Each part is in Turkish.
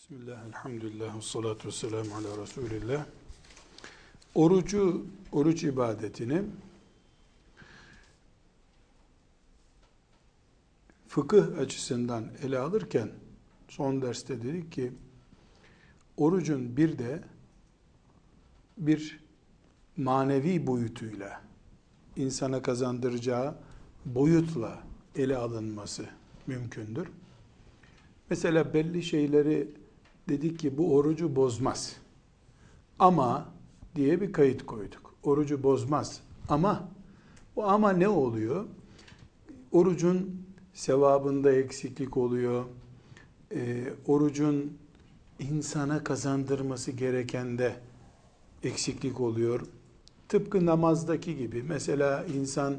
Bismillah, elhamdülillah, ve salatu ve selamu ala Resulillah. Orucu, oruç ibadetini fıkıh açısından ele alırken son derste dedik ki orucun bir de bir manevi boyutuyla insana kazandıracağı boyutla ele alınması mümkündür. Mesela belli şeyleri dedik ki bu orucu bozmaz. Ama diye bir kayıt koyduk. Orucu bozmaz. Ama bu ama ne oluyor? Orucun sevabında eksiklik oluyor. E, orucun insana kazandırması gerekende eksiklik oluyor. Tıpkı namazdaki gibi. Mesela insan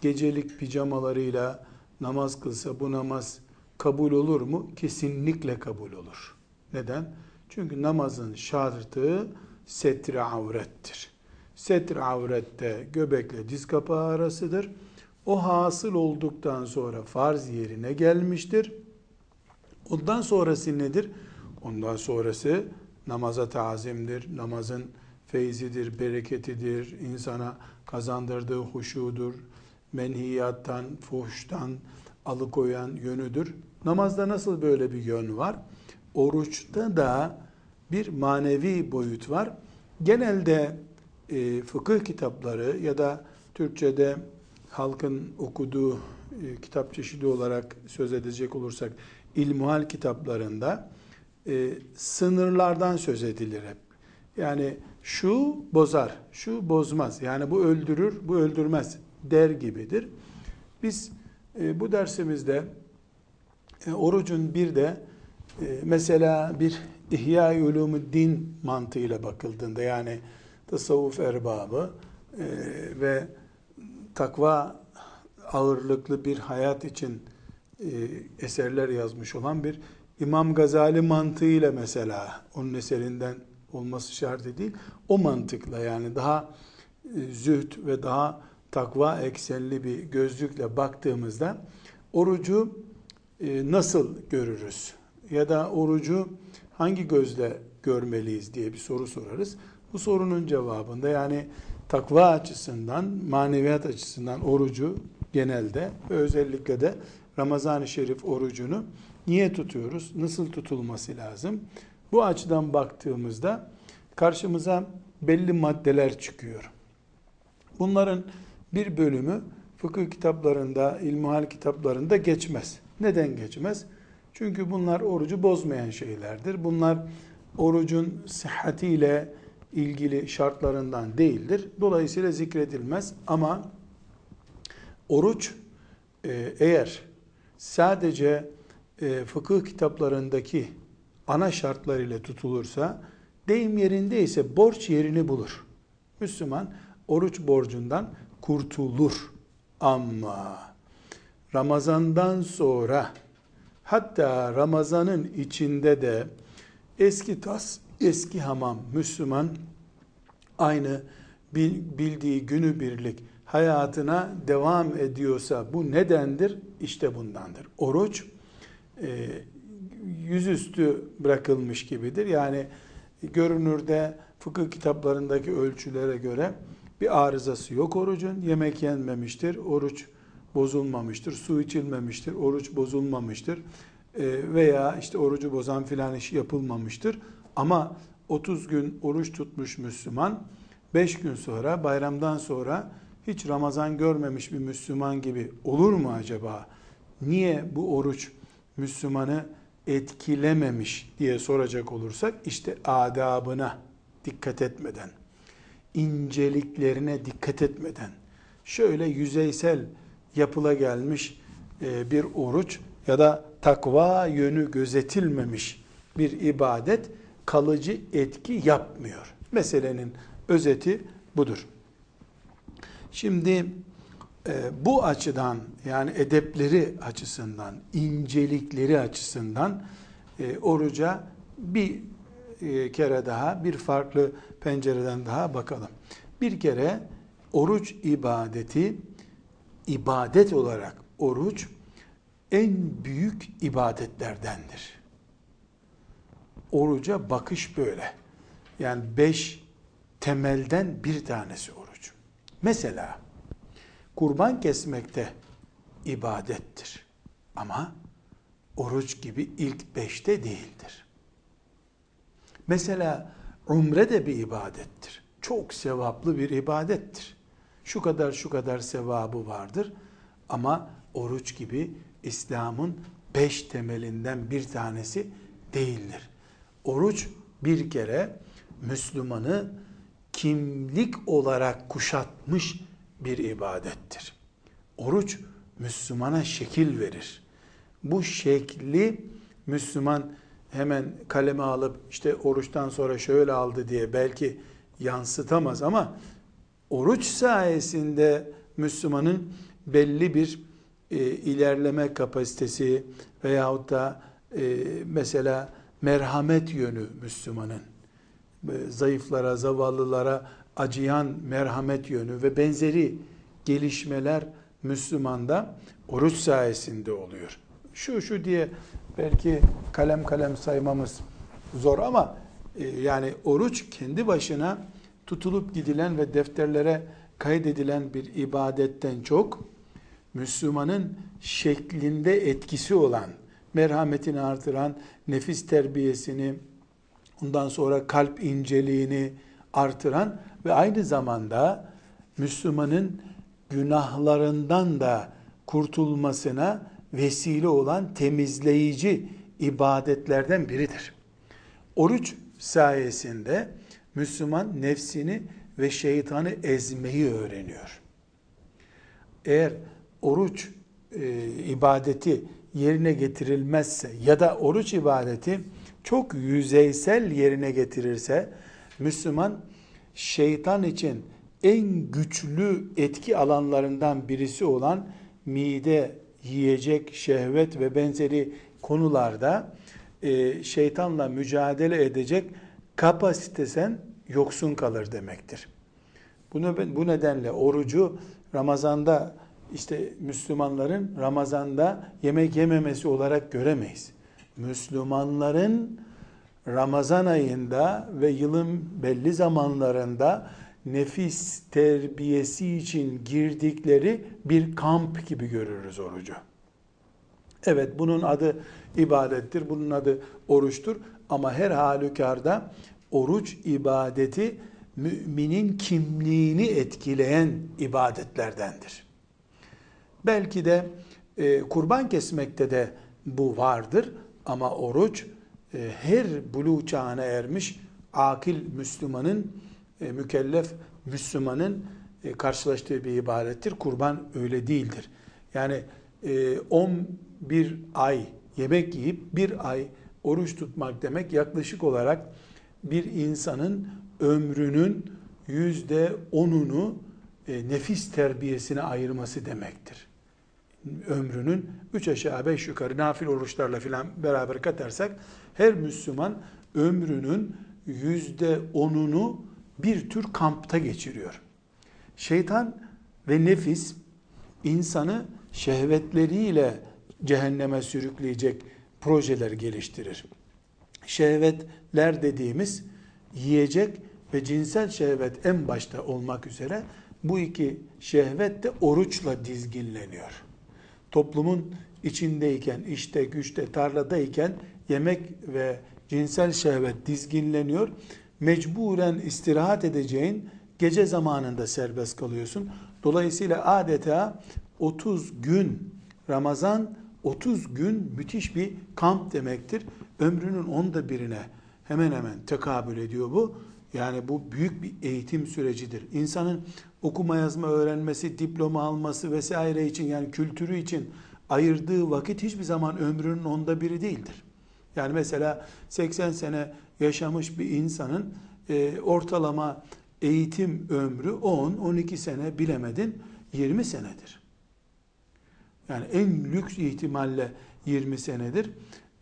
gecelik pijamalarıyla namaz kılsa bu namaz kabul olur mu? Kesinlikle kabul olur. Neden? Çünkü namazın şartı setri avrettir. Setri avrette göbekle diz kapağı arasıdır. O hasıl olduktan sonra farz yerine gelmiştir. Ondan sonrası nedir? Ondan sonrası namaza tazimdir, namazın feyzidir, bereketidir, insana kazandırdığı huşudur, menhiyattan, fuhuştan alıkoyan yönüdür. Namazda nasıl böyle bir yön var? Oruçta da bir manevi boyut var. Genelde e, fıkıh kitapları ya da Türkçe'de halkın okuduğu e, kitap çeşidi olarak söz edecek olursak ilmuhal kitaplarında e, sınırlardan söz edilir hep. Yani şu bozar, şu bozmaz. Yani bu öldürür, bu öldürmez der gibidir. Biz e, bu dersimizde e, orucun bir de mesela bir İhya din mantığıyla bakıldığında yani tasavvuf erbabı e, ve takva ağırlıklı bir hayat için e, eserler yazmış olan bir İmam Gazali mantığıyla mesela onun eserinden olması şart değil. O mantıkla yani daha e, zühd ve daha takva eksenli bir gözlükle baktığımızda orucu e, nasıl görürüz? Ya da orucu hangi gözle görmeliyiz diye bir soru sorarız. Bu sorunun cevabında yani takva açısından, maneviyat açısından orucu genelde ve özellikle de Ramazan-ı Şerif orucunu niye tutuyoruz? Nasıl tutulması lazım? Bu açıdan baktığımızda karşımıza belli maddeler çıkıyor. Bunların bir bölümü fıkıh kitaplarında, ilmuhal kitaplarında geçmez. Neden geçmez? Çünkü bunlar orucu bozmayan şeylerdir. Bunlar orucun sıhhatiyle ilgili şartlarından değildir. Dolayısıyla zikredilmez ama oruç e, eğer sadece e, fıkıh kitaplarındaki ana şartlarıyla tutulursa deyim yerindeyse borç yerini bulur. Müslüman oruç borcundan kurtulur. Ama Ramazandan sonra hatta Ramazanın içinde de eski tas, eski hamam Müslüman aynı bildiği günü birlik hayatına devam ediyorsa bu nedendir? İşte bundandır. Oruç e, yüzüstü bırakılmış gibidir. Yani görünürde fıkıh kitaplarındaki ölçülere göre bir arızası yok orucun. Yemek yenmemiştir, oruç bozulmamıştır, su içilmemiştir, oruç bozulmamıştır e, veya işte orucu bozan filan iş yapılmamıştır. Ama 30 gün oruç tutmuş Müslüman 5 gün sonra bayramdan sonra hiç Ramazan görmemiş bir Müslüman gibi olur mu acaba? Niye bu oruç Müslümanı etkilememiş diye soracak olursak işte adabına dikkat etmeden, inceliklerine dikkat etmeden, şöyle yüzeysel yapıla gelmiş e, bir oruç ya da takva yönü gözetilmemiş bir ibadet kalıcı etki yapmıyor. Meselenin özeti budur. Şimdi e, bu açıdan yani edepleri açısından, incelikleri açısından e, oruca bir e, kere daha, bir farklı pencereden daha bakalım. Bir kere oruç ibadeti, ibadet olarak oruç en büyük ibadetlerdendir. oruca bakış böyle. Yani beş temelden bir tanesi oruç. Mesela kurban kesmekte ibadettir. Ama oruç gibi ilk beşte değildir. Mesela umre de bir ibadettir. Çok sevaplı bir ibadettir. Şu kadar şu kadar sevabı vardır. Ama oruç gibi İslam'ın beş temelinden bir tanesi değildir. Oruç bir kere Müslümanı kimlik olarak kuşatmış bir ibadettir. Oruç Müslümana şekil verir. Bu şekli Müslüman hemen kaleme alıp işte oruçtan sonra şöyle aldı diye belki yansıtamaz ama oruç sayesinde Müslümanın belli bir e, ilerleme kapasitesi veyahut da e, mesela merhamet yönü Müslümanın e, zayıflara, zavallılara acıyan merhamet yönü ve benzeri gelişmeler Müslümanda oruç sayesinde oluyor. Şu şu diye belki kalem kalem saymamız zor ama e, yani oruç kendi başına tutulup gidilen ve defterlere kaydedilen bir ibadetten çok Müslümanın şeklinde etkisi olan, merhametini artıran, nefis terbiyesini, ondan sonra kalp inceliğini artıran ve aynı zamanda Müslümanın günahlarından da kurtulmasına vesile olan temizleyici ibadetlerden biridir. Oruç sayesinde Müslüman nefsini ve şeytanı ezmeyi öğreniyor. Eğer oruç e, ibadeti yerine getirilmezse ya da oruç ibadeti çok yüzeysel yerine getirirse Müslüman şeytan için en güçlü etki alanlarından birisi olan mide, yiyecek, şehvet ve benzeri konularda e, şeytanla mücadele edecek kapasitesen yoksun kalır demektir. Bunu, bu nedenle orucu Ramazan'da işte Müslümanların Ramazan'da yemek yememesi olarak göremeyiz. Müslümanların Ramazan ayında ve yılın belli zamanlarında nefis terbiyesi için girdikleri bir kamp gibi görürüz orucu. Evet bunun adı ibadettir, bunun adı oruçtur ama her halükarda oruç ibadeti müminin kimliğini etkileyen ibadetlerdendir. Belki de e, kurban kesmekte de bu vardır ama oruç e, her bulu çağına ermiş akil Müslümanın, e, mükellef Müslümanın e, karşılaştığı bir ibadettir. Kurban öyle değildir. Yani e, 11 ay yemek yiyip bir ay oruç tutmak demek yaklaşık olarak bir insanın ömrünün yüzde onunu e, nefis terbiyesine ayırması demektir ömrünün üç aşağı beş yukarı nafil oruçlarla filan beraber katarsak her Müslüman ömrünün yüzde onunu bir tür kampta geçiriyor. Şeytan ve nefis insanı şehvetleriyle cehenneme sürükleyecek projeler geliştirir. Şehvetler dediğimiz yiyecek ve cinsel şehvet en başta olmak üzere bu iki şehvet de oruçla dizginleniyor toplumun içindeyken, işte, güçte, tarladayken yemek ve cinsel şehvet dizginleniyor. Mecburen istirahat edeceğin gece zamanında serbest kalıyorsun. Dolayısıyla adeta 30 gün Ramazan 30 gün müthiş bir kamp demektir. Ömrünün onda birine hemen hemen tekabül ediyor bu. Yani bu büyük bir eğitim sürecidir. İnsanın okuma yazma öğrenmesi, diploma alması vesaire için yani kültürü için ayırdığı vakit hiçbir zaman ömrünün onda biri değildir. Yani mesela 80 sene yaşamış bir insanın e, ortalama eğitim ömrü 10-12 sene bilemedin 20 senedir. Yani en lüks ihtimalle 20 senedir.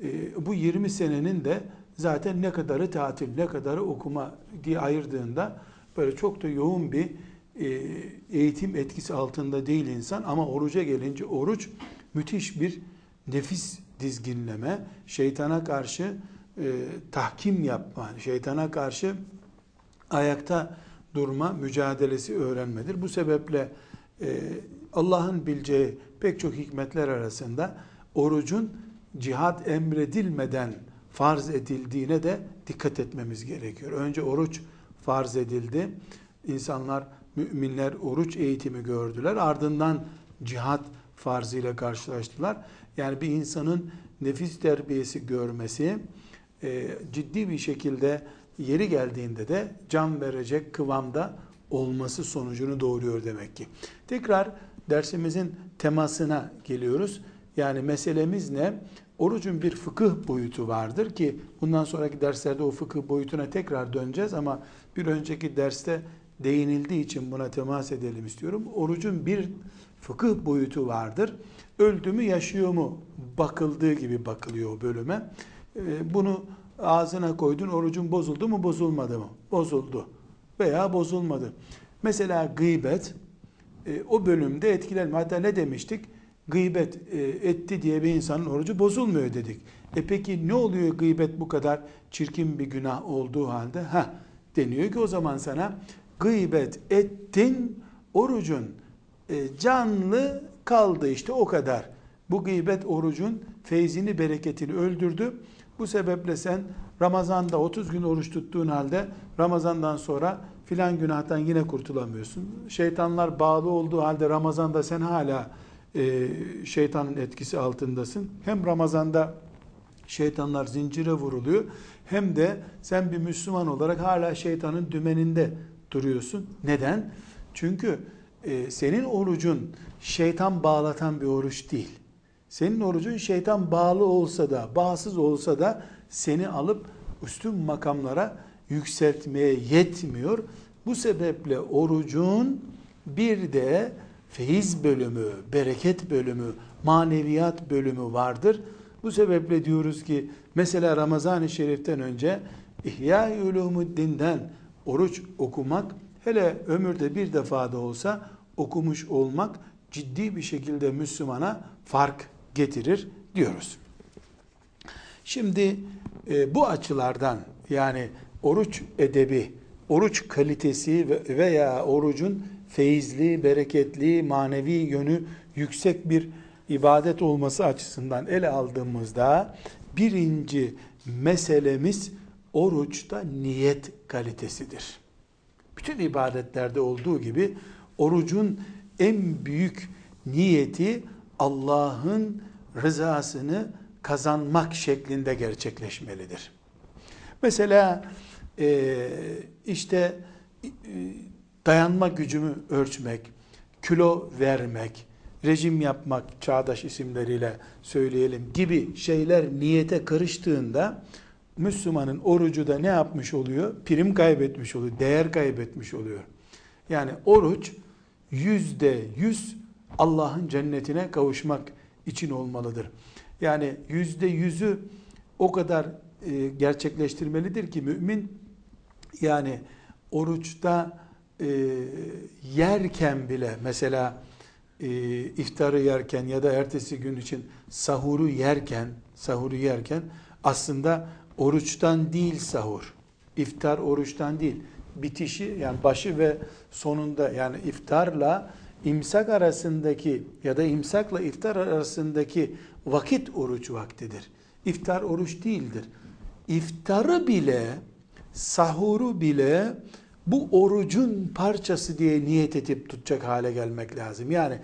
E, bu 20 senenin de zaten ne kadarı tatil, ne kadarı okuma diye ayırdığında böyle çok da yoğun bir e, eğitim etkisi altında değil insan ama oruca gelince oruç müthiş bir nefis dizginleme, şeytana karşı e, tahkim yapma, şeytana karşı ayakta durma mücadelesi öğrenmedir. Bu sebeple e, Allah'ın bileceği pek çok hikmetler arasında orucun cihat emredilmeden farz edildiğine de dikkat etmemiz gerekiyor. Önce oruç farz edildi. İnsanlar, müminler oruç eğitimi gördüler. Ardından cihat farzıyla karşılaştılar. Yani bir insanın nefis terbiyesi görmesi e, ciddi bir şekilde yeri geldiğinde de can verecek kıvamda olması sonucunu doğuruyor demek ki. Tekrar dersimizin temasına geliyoruz. Yani meselemiz ne? Orucun bir fıkıh boyutu vardır ki bundan sonraki derslerde o fıkıh boyutuna tekrar döneceğiz ama bir önceki derste değinildiği için buna temas edelim istiyorum. Orucun bir fıkıh boyutu vardır. Öldü mü yaşıyor mu bakıldığı gibi bakılıyor o bölüme. Ee, bunu ağzına koydun orucun bozuldu mu bozulmadı mı? Bozuldu veya bozulmadı. Mesela gıybet e, o bölümde etkilenme. Hatta ne demiştik? Gıybet e, etti diye bir insanın orucu bozulmuyor dedik. E peki ne oluyor gıybet bu kadar çirkin bir günah olduğu halde? Ha deniyor ki o zaman sana gıybet ettin orucun e, canlı kaldı işte o kadar. Bu gıybet orucun feyzini bereketini öldürdü. Bu sebeple sen Ramazan'da 30 gün oruç tuttuğun halde Ramazan'dan sonra filan günahtan yine kurtulamıyorsun. Şeytanlar bağlı olduğu halde Ramazan'da sen hala e, şeytanın etkisi altındasın. Hem Ramazan'da şeytanlar zincire vuruluyor hem de sen bir Müslüman olarak hala şeytanın dümeninde duruyorsun. Neden? Çünkü e, senin orucun şeytan bağlatan bir oruç değil. Senin orucun şeytan bağlı olsa da, bağsız olsa da seni alıp üstün makamlara yükseltmeye yetmiyor. Bu sebeple orucun bir de feyiz bölümü, bereket bölümü, maneviyat bölümü vardır. Bu sebeple diyoruz ki mesela Ramazan-ı Şerif'ten önce İhya-i Ulumuddin'den oruç okumak hele ömürde bir defa da olsa okumuş olmak ciddi bir şekilde Müslümana fark getirir diyoruz. Şimdi e, bu açılardan yani oruç edebi, oruç kalitesi veya orucun feyizli, bereketli, manevi yönü yüksek bir ibadet olması açısından ele aldığımızda birinci meselemiz oruçta niyet kalitesidir. Bütün ibadetlerde olduğu gibi orucun en büyük niyeti Allah'ın rızasını kazanmak şeklinde gerçekleşmelidir. Mesela e, işte e, dayanma gücümü ölçmek, kilo vermek, rejim yapmak çağdaş isimleriyle söyleyelim gibi şeyler niyete karıştığında Müslümanın orucu da ne yapmış oluyor? Prim kaybetmiş oluyor, değer kaybetmiş oluyor. Yani oruç yüzde yüz Allah'ın cennetine kavuşmak için olmalıdır. Yani yüzde yüzü o kadar e, gerçekleştirmelidir ki mümin yani oruçta e, yerken bile mesela e, iftarı yerken ya da ertesi gün için sahuru yerken sahuru yerken aslında oruçtan değil sahur. İftar oruçtan değil. Bitişi yani başı ve sonunda yani iftarla imsak arasındaki ya da imsakla iftar arasındaki vakit oruç vaktidir. İftar oruç değildir. İftarı bile, sahuru bile bu orucun parçası diye niyet edip tutacak hale gelmek lazım. Yani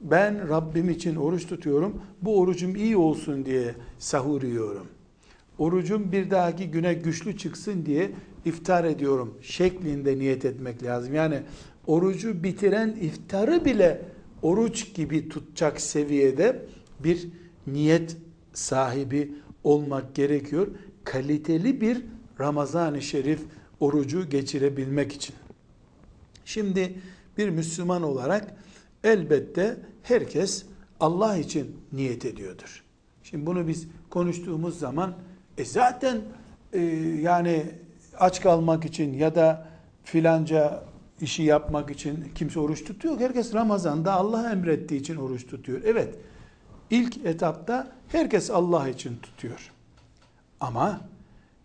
ben Rabbim için oruç tutuyorum, bu orucum iyi olsun diye sahur yiyorum. Orucum bir dahaki güne güçlü çıksın diye iftar ediyorum şeklinde niyet etmek lazım. Yani orucu bitiren iftarı bile oruç gibi tutacak seviyede bir niyet sahibi olmak gerekiyor. Kaliteli bir Ramazan-ı Şerif orucu geçirebilmek için. Şimdi bir Müslüman olarak elbette herkes Allah için niyet ediyordur. Şimdi bunu biz konuştuğumuz zaman e zaten e, yani aç kalmak için ya da filanca işi yapmak için kimse oruç tutuyor. Herkes Ramazan'da Allah emrettiği için oruç tutuyor. Evet, ilk etapta herkes Allah için tutuyor. Ama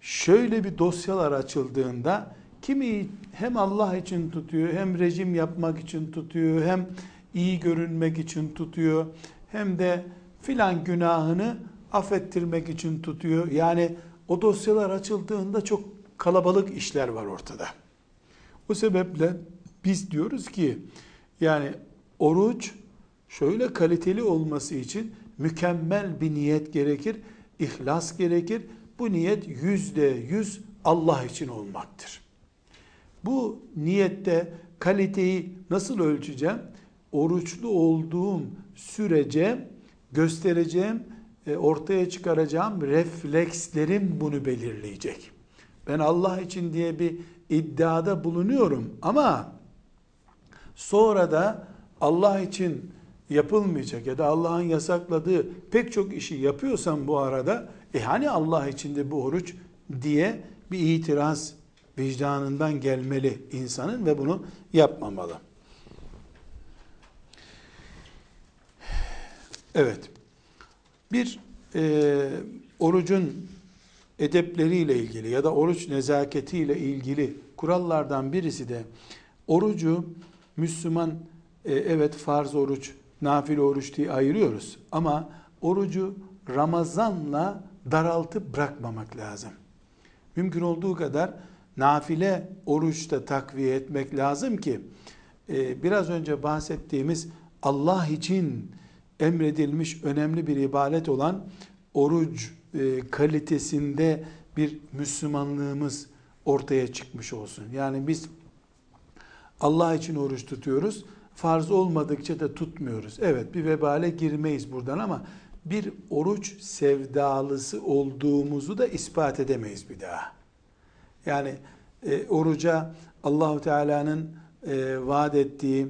şöyle bir dosyalar açıldığında kimi hem Allah için tutuyor, hem rejim yapmak için tutuyor, hem iyi görünmek için tutuyor, hem de filan günahını affettirmek için tutuyor. Yani o dosyalar açıldığında çok kalabalık işler var ortada. O sebeple biz diyoruz ki yani oruç şöyle kaliteli olması için mükemmel bir niyet gerekir, ihlas gerekir. Bu niyet yüzde yüz Allah için olmaktır. Bu niyette kaliteyi nasıl ölçeceğim? Oruçlu olduğum sürece göstereceğim, e, ortaya çıkaracağım reflekslerim bunu belirleyecek. Ben Allah için diye bir iddiada bulunuyorum ama sonra da Allah için yapılmayacak ya da Allah'ın yasakladığı pek çok işi yapıyorsam bu arada e hani Allah için de bu oruç diye bir itiraz vicdanından gelmeli insanın ve bunu yapmamalı. Evet. Bir e, orucun edepleriyle ilgili ya da oruç nezaketiyle ilgili kurallardan birisi de orucu Müslüman e, evet farz oruç, nafile oruç diye ayırıyoruz. Ama orucu Ramazan'la daraltıp bırakmamak lazım. Mümkün olduğu kadar nafile oruçta takviye etmek lazım ki e, biraz önce bahsettiğimiz Allah için emredilmiş önemli bir ibadet olan oruç e, kalitesinde bir Müslümanlığımız ortaya çıkmış olsun. Yani biz Allah için oruç tutuyoruz. Farz olmadıkça da tutmuyoruz. Evet bir vebale girmeyiz buradan ama bir oruç sevdalısı olduğumuzu da ispat edemeyiz bir daha. Yani e, oruca Allahu Teala'nın e, vaat ettiği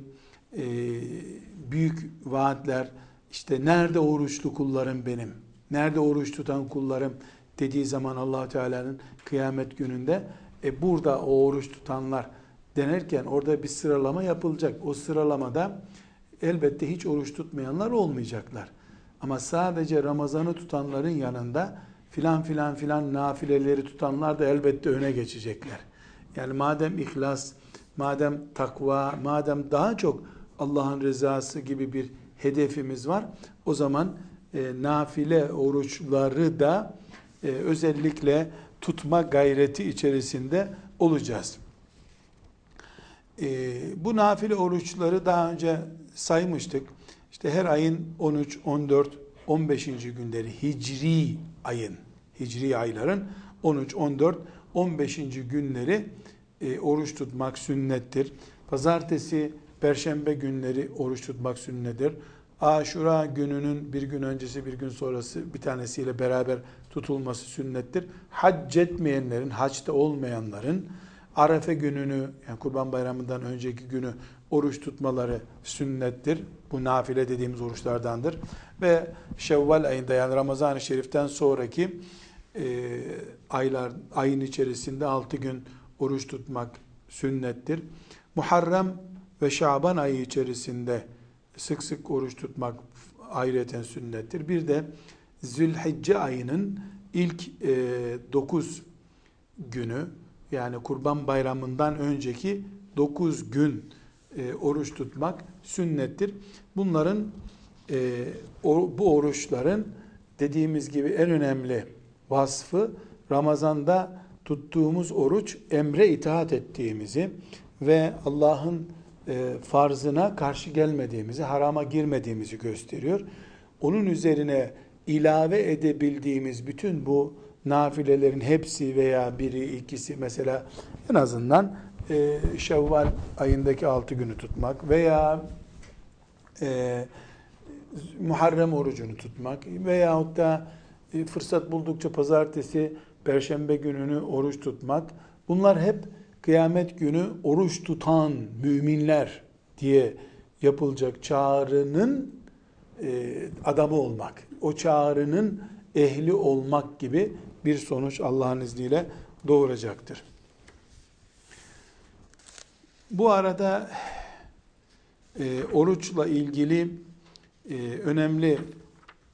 e, büyük vaatler işte nerede oruçlu kullarım benim? Nerede oruç tutan kullarım dediği zaman allah Teala'nın kıyamet gününde e burada o oruç tutanlar denerken orada bir sıralama yapılacak. O sıralamada elbette hiç oruç tutmayanlar olmayacaklar. Ama sadece Ramazan'ı tutanların yanında filan filan filan nafileleri tutanlar da elbette öne geçecekler. Yani madem ihlas, madem takva, madem daha çok Allah'ın rızası gibi bir hedefimiz var, o zaman e, nafile oruçları da e, özellikle tutma gayreti içerisinde olacağız. E, bu nafile oruçları daha önce saymıştık. İşte her ayın 13, 14, 15. günleri hicri ayın, hicri ayların 13, 14, 15. günleri e, oruç tutmak sünnettir. Pazartesi, perşembe günleri oruç tutmak sünnettir. Aşura gününün bir gün öncesi bir gün sonrası bir tanesiyle beraber tutulması sünnettir. Hac etmeyenlerin, haçta olmayanların Arefe gününü yani Kurban Bayramı'ndan önceki günü oruç tutmaları sünnettir. Bu nafile dediğimiz oruçlardandır. Ve Şevval ayında yani Ramazan-ı Şerif'ten sonraki e, aylar ayın içerisinde 6 gün oruç tutmak sünnettir. Muharrem ve Şaban ayı içerisinde sık sık oruç tutmak ayrıca sünnettir. Bir de Zülhicce ayının ilk e, günü yani Kurban Bayramı'ndan önceki 9 gün e, oruç tutmak sünnettir. Bunların e, o, bu oruçların dediğimiz gibi en önemli vasfı Ramazan'da tuttuğumuz oruç emre itaat ettiğimizi ve Allah'ın e, farzına karşı gelmediğimizi, harama girmediğimizi gösteriyor. Onun üzerine ilave edebildiğimiz bütün bu nafilelerin hepsi veya biri, ikisi mesela en azından e, Şevval ayındaki altı günü tutmak veya e, Muharrem orucunu tutmak veyahut da e, fırsat buldukça pazartesi, perşembe gününü oruç tutmak. Bunlar hep kıyamet günü oruç tutan müminler diye yapılacak çağrının e, adamı olmak, o çağrının ehli olmak gibi bir sonuç Allah'ın izniyle doğuracaktır. Bu arada e, oruçla ilgili e, önemli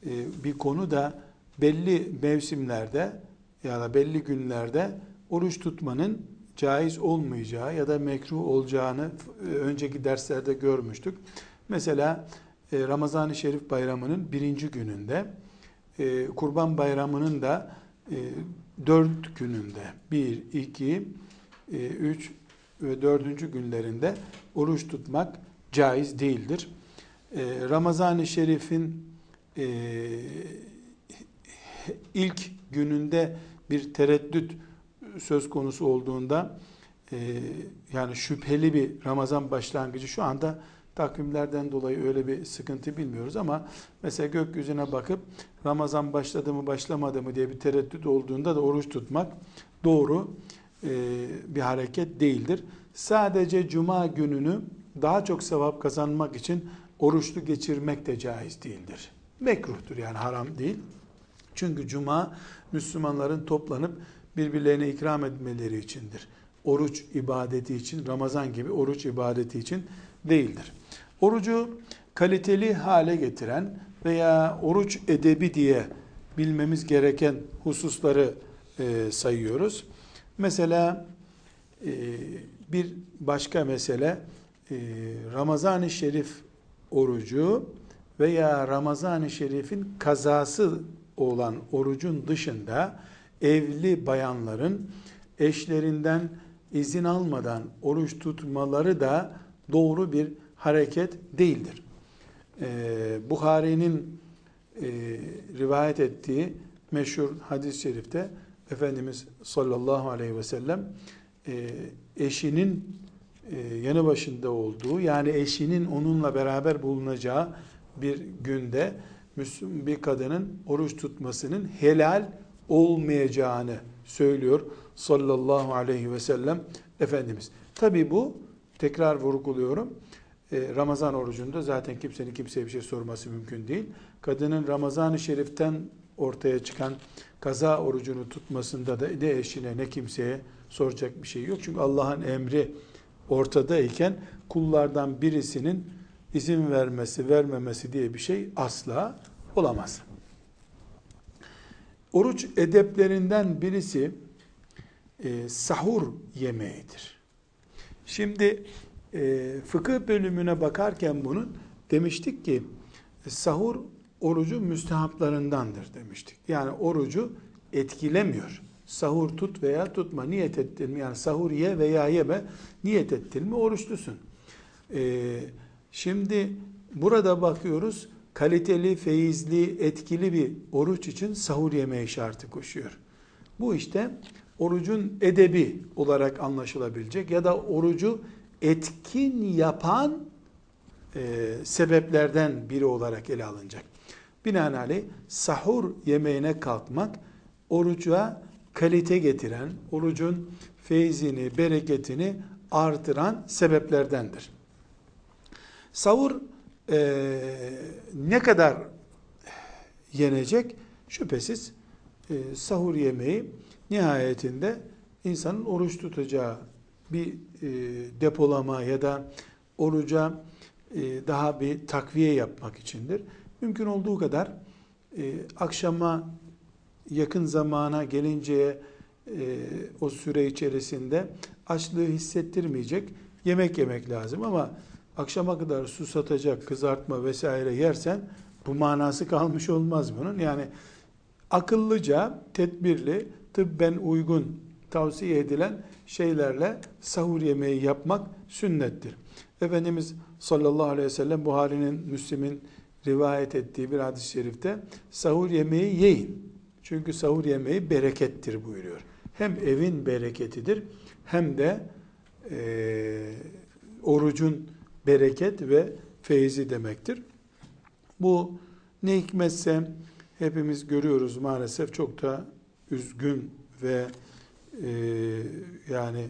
e, bir konu da belli mevsimlerde ya da belli günlerde oruç tutmanın caiz olmayacağı ya da mekruh olacağını e, önceki derslerde görmüştük. Mesela e, Ramazan-ı Şerif bayramının birinci gününde, e, Kurban bayramının da dört gününde, bir, iki, üç ve dördüncü günlerinde oruç tutmak caiz değildir. Ramazan-ı Şerif'in ilk gününde bir tereddüt söz konusu olduğunda e, yani şüpheli bir Ramazan başlangıcı şu anda takvimlerden dolayı öyle bir sıkıntı bilmiyoruz ama mesela gökyüzüne bakıp Ramazan başladı mı başlamadı mı diye bir tereddüt olduğunda da oruç tutmak doğru e, bir hareket değildir. Sadece cuma gününü daha çok sevap kazanmak için oruçlu geçirmek de caiz değildir. Mekruhtur yani haram değil. Çünkü cuma Müslümanların toplanıp birbirlerine ikram etmeleri içindir. Oruç ibadeti için, Ramazan gibi oruç ibadeti için değildir. Orucu kaliteli hale getiren veya oruç edebi diye bilmemiz gereken hususları e, sayıyoruz. Mesela e, bir başka mesele e, Ramazan-ı Şerif orucu veya Ramazan-ı Şerif'in kazası olan orucun dışında evli bayanların eşlerinden izin almadan oruç tutmaları da doğru bir hareket değildir. Ee, Bukhari'nin e, rivayet ettiği meşhur hadis-i şerifte Efendimiz sallallahu aleyhi ve sellem e, eşinin e, yanı başında olduğu yani eşinin onunla beraber bulunacağı bir günde Müslüm bir kadının oruç tutmasının helal olmayacağını söylüyor sallallahu aleyhi ve sellem Efendimiz. Tabi bu tekrar vurguluyorum. E, Ramazan orucunda zaten kimsenin kimseye bir şey sorması mümkün değil. Kadının Ramazan-ı Şerif'ten ortaya çıkan kaza orucunu tutmasında da ne eşine ne kimseye soracak bir şey yok. Çünkü Allah'ın emri ortadayken kullardan birisinin izin vermesi, vermemesi diye bir şey asla olamaz. Oruç edeplerinden birisi e, sahur yemeğidir. Şimdi e, fıkıh bölümüne bakarken bunun demiştik ki sahur orucu müstehaplarındandır demiştik. Yani orucu etkilemiyor. Sahur tut veya tutma niyet ettin mi? Yani sahur ye veya yeme niyet ettin mi oruçlusun. Ee, şimdi burada bakıyoruz kaliteli, feyizli, etkili bir oruç için sahur yemeği şartı koşuyor. Bu işte orucun edebi olarak anlaşılabilecek ya da orucu etkin yapan e, sebeplerden biri olarak ele alınacak. Binaenaleyh sahur yemeğine kalkmak oruca kalite getiren, orucun feyzini, bereketini artıran sebeplerdendir. Sahur e, ne kadar yenecek? Şüphesiz e, sahur yemeği nihayetinde insanın oruç tutacağı bir e, depolama ya da oruca e, daha bir takviye yapmak içindir. Mümkün olduğu kadar e, akşama yakın zamana gelinceye e, o süre içerisinde açlığı hissettirmeyecek yemek yemek lazım ama akşama kadar su satacak, kızartma vesaire yersen bu manası kalmış olmaz bunun. Yani akıllıca, tedbirli, tıbben uygun tavsiye edilen şeylerle sahur yemeği yapmak sünnettir. Efendimiz sallallahu aleyhi ve sellem Buhari'nin, Müslim'in rivayet ettiği bir hadis-i şerifte sahur yemeği yiyin. Çünkü sahur yemeği berekettir buyuruyor. Hem evin bereketidir hem de e, orucun bereket ve feyzi demektir. Bu ne hikmetse hepimiz görüyoruz maalesef çok da üzgün ve e, yani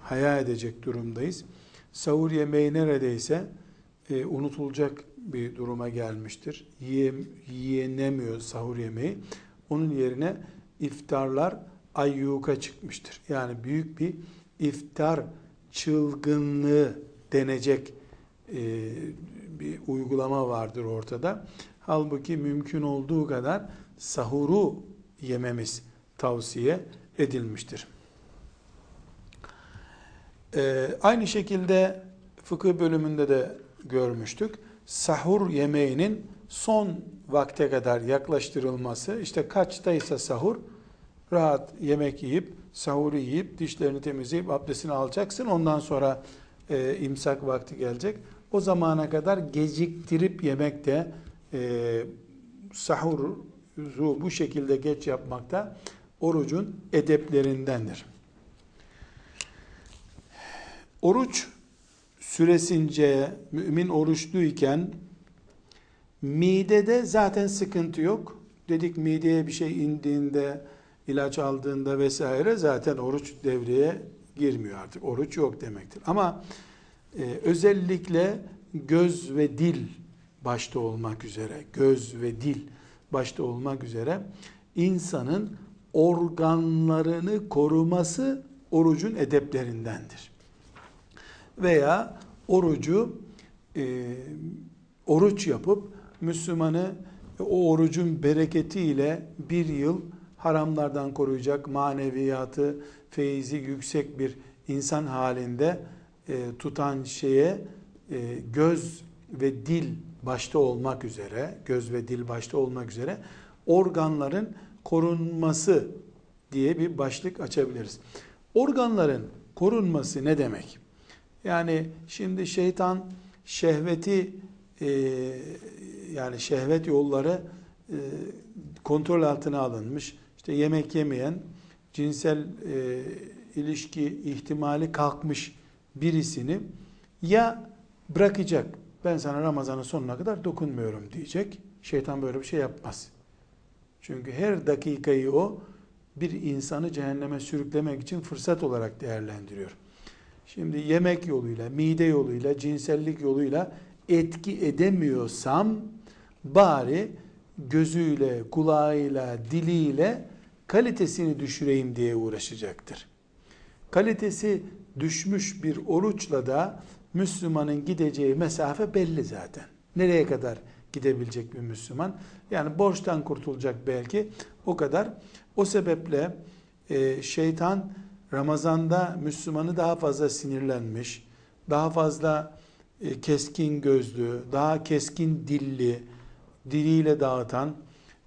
hayal edecek durumdayız. Sahur yemeği neredeyse e, unutulacak bir duruma gelmiştir. Yiyem, yiyenemiyor sahur yemeği. Onun yerine iftarlar ayyuka çıkmıştır. Yani büyük bir iftar çılgınlığı denecek e, bir uygulama vardır ortada. Halbuki mümkün olduğu kadar sahuru yememiz tavsiye edilmiştir. Ee, aynı şekilde fıkıh bölümünde de görmüştük. Sahur yemeğinin son vakte kadar yaklaştırılması, işte kaçtaysa sahur, rahat yemek yiyip, sahuru yiyip, dişlerini temizleyip, abdestini alacaksın. Ondan sonra e, imsak vakti gelecek. O zamana kadar geciktirip yemek de e, sahuru bu şekilde geç yapmakta orucun edeplerindendir. Oruç süresince mümin oruçluyken midede zaten sıkıntı yok. Dedik mideye bir şey indiğinde, ilaç aldığında vesaire zaten oruç devreye girmiyor artık. Oruç yok demektir. Ama e, özellikle göz ve dil başta olmak üzere, göz ve dil başta olmak üzere insanın organlarını koruması orucun edeplerindendir. Veya orucu e, oruç yapıp Müslümanı o orucun bereketiyle bir yıl haramlardan koruyacak maneviyatı, feyzi yüksek bir insan halinde e, tutan şeye e, göz ve dil başta olmak üzere, göz ve dil başta olmak üzere organların korunması diye bir başlık açabiliriz. Organların korunması ne demek? Yani şimdi şeytan şehveti e, yani şehvet yolları e, kontrol altına alınmış. İşte yemek yemeyen, cinsel e, ilişki ihtimali kalkmış birisini ya bırakacak, ben sana Ramazan'ın sonuna kadar dokunmuyorum diyecek. Şeytan böyle bir şey yapmaz. Çünkü her dakikayı o bir insanı cehenneme sürüklemek için fırsat olarak değerlendiriyor. Şimdi yemek yoluyla, mide yoluyla, cinsellik yoluyla etki edemiyorsam bari gözüyle, kulağıyla, diliyle kalitesini düşüreyim diye uğraşacaktır. Kalitesi düşmüş bir oruçla da Müslümanın gideceği mesafe belli zaten. Nereye kadar gidebilecek bir Müslüman? Yani borçtan kurtulacak belki o kadar. O sebeple e, şeytan Ramazan'da Müslümanı daha fazla sinirlenmiş, daha fazla e, keskin gözlü, daha keskin dilli, diliyle dağıtan,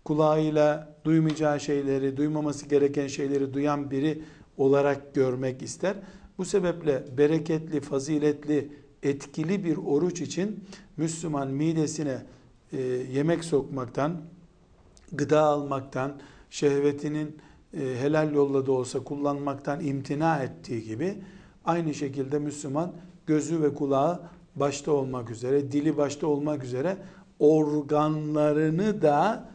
kulağıyla duymayacağı şeyleri, duymaması gereken şeyleri duyan biri olarak görmek ister. Bu sebeple bereketli, faziletli, etkili bir oruç için Müslüman midesine e, yemek sokmaktan, gıda almaktan, şehvetinin e, helal yolla da olsa kullanmaktan imtina ettiği gibi aynı şekilde Müslüman gözü ve kulağı başta olmak üzere, dili başta olmak üzere organlarını da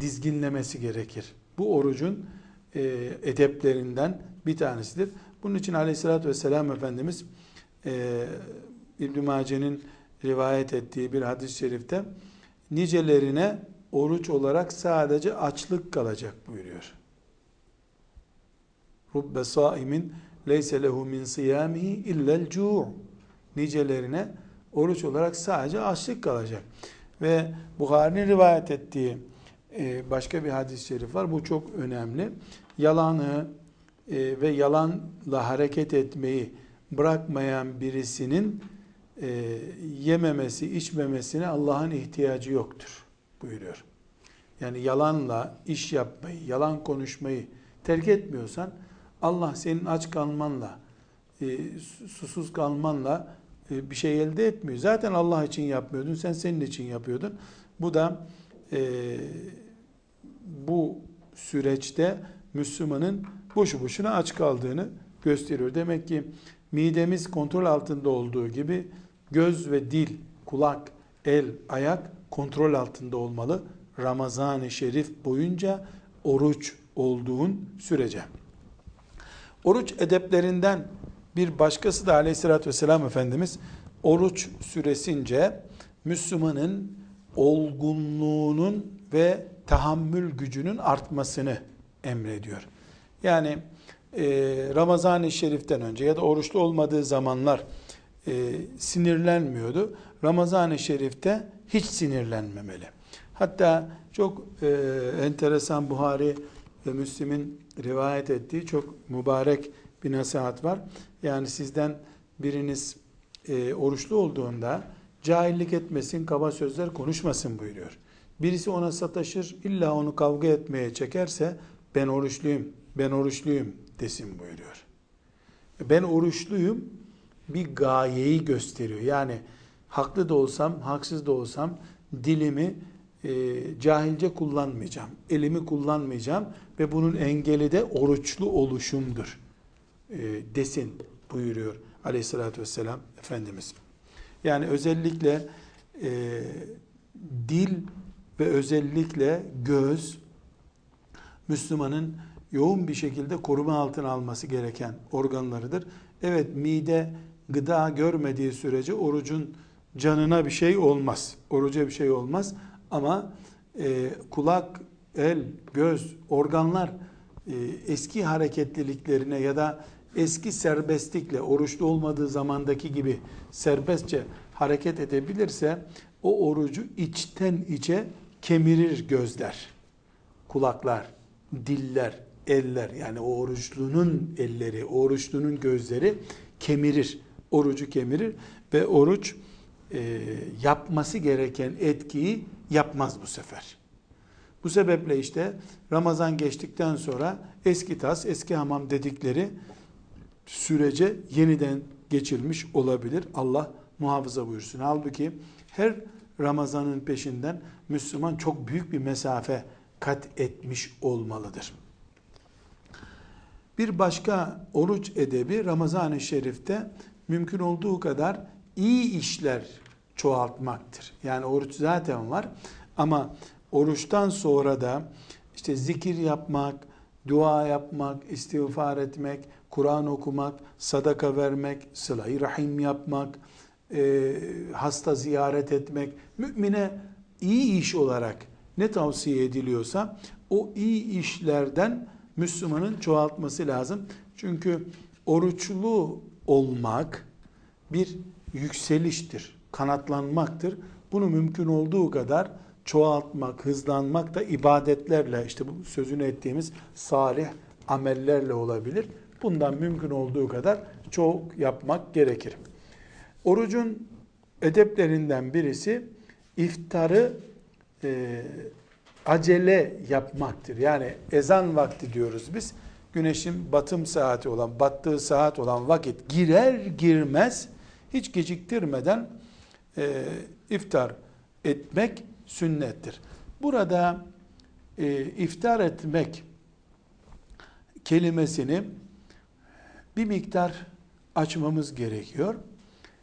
dizginlemesi gerekir. Bu orucun e, edeplerinden bir tanesidir. Bunun için aleyhissalatü vesselam Efendimiz e, İbn-i Mace'nin rivayet ettiği bir hadis-i şerifte nicelerine oruç olarak sadece açlık kalacak buyuruyor. Rubbe saimin leyse lehu min siyamihi illel cu' nicelerine oruç olarak sadece açlık kalacak. Ve Bukhari'nin rivayet ettiği e, başka bir hadis-i şerif var. Bu çok önemli. Yalanı e, ve yalanla hareket etmeyi bırakmayan birisinin e, yememesi, içmemesine Allah'ın ihtiyacı yoktur buyuruyor. Yani yalanla iş yapmayı, yalan konuşmayı terk etmiyorsan Allah senin aç kalmanla, susuz kalmanla bir şey elde etmiyor. Zaten Allah için yapmıyordun, sen senin için yapıyordun. Bu da bu süreçte Müslümanın boşu boşuna aç kaldığını gösteriyor. Demek ki midemiz kontrol altında olduğu gibi göz ve dil, kulak, el, ayak kontrol altında olmalı. Ramazan-ı Şerif boyunca oruç olduğun sürece. Oruç edeplerinden bir başkası da aleyhissalatü vesselam Efendimiz oruç süresince Müslümanın olgunluğunun ve tahammül gücünün artmasını emrediyor. Yani e, Ramazan-ı Şerif'ten önce ya da oruçlu olmadığı zamanlar e, sinirlenmiyordu. Ramazan-ı Şerif'te hiç sinirlenmemeli. Hatta çok e, enteresan Buhari ve Müslim'in rivayet ettiği çok mübarek bir nasihat var. Yani sizden biriniz e, oruçlu olduğunda cahillik etmesin, kaba sözler konuşmasın buyuruyor. Birisi ona sataşır, illa onu kavga etmeye çekerse ben oruçluyum, ben oruçluyum desin buyuruyor. Ben oruçluyum bir gayeyi gösteriyor. Yani haklı da olsam, haksız da olsam dilimi e, cahilce kullanmayacağım. Elimi kullanmayacağım ve bunun engeli de oruçlu oluşumdur e, desin buyuruyor aleyhissalatü vesselam Efendimiz. Yani özellikle e, dil ve özellikle göz Müslümanın yoğun bir şekilde koruma altına alması gereken organlarıdır. Evet mide gıda görmediği sürece orucun canına bir şey olmaz. Oruca bir şey olmaz. Ama e, kulak, el, göz, organlar e, eski hareketliliklerine ya da eski serbestlikle oruçlu olmadığı zamandaki gibi serbestçe hareket edebilirse o orucu içten içe kemirir gözler, kulaklar, diller, eller yani o oruçlunun elleri, oruçlunun gözleri kemirir, orucu kemirir ve oruç e, yapması gereken etkiyi yapmaz bu sefer. Bu sebeple işte Ramazan geçtikten sonra eski tas, eski hamam dedikleri sürece yeniden geçilmiş olabilir. Allah muhafaza buyursun. Halbuki her Ramazan'ın peşinden Müslüman çok büyük bir mesafe kat etmiş olmalıdır. Bir başka oruç edebi Ramazan-ı Şerif'te mümkün olduğu kadar iyi işler çoğaltmaktır. Yani oruç zaten var ama oruçtan sonra da işte zikir yapmak, dua yapmak, istiğfar etmek, Kur'an okumak, sadaka vermek, sıla rahim yapmak, e, hasta ziyaret etmek, mümine iyi iş olarak ne tavsiye ediliyorsa o iyi işlerden Müslümanın çoğaltması lazım. Çünkü oruçlu olmak bir yükseliştir, kanatlanmaktır. Bunu mümkün olduğu kadar çoğaltmak, hızlanmak da ibadetlerle işte bu sözünü ettiğimiz salih amellerle olabilir. Bundan mümkün olduğu kadar çok yapmak gerekir. Orucun edeplerinden birisi iftarı e, acele yapmaktır. Yani ezan vakti diyoruz biz. Güneşin batım saati olan, battığı saat olan vakit girer girmez hiç geciktirmeden e, iftar etmek sünnettir. Burada e, iftar etmek kelimesini bir miktar açmamız gerekiyor.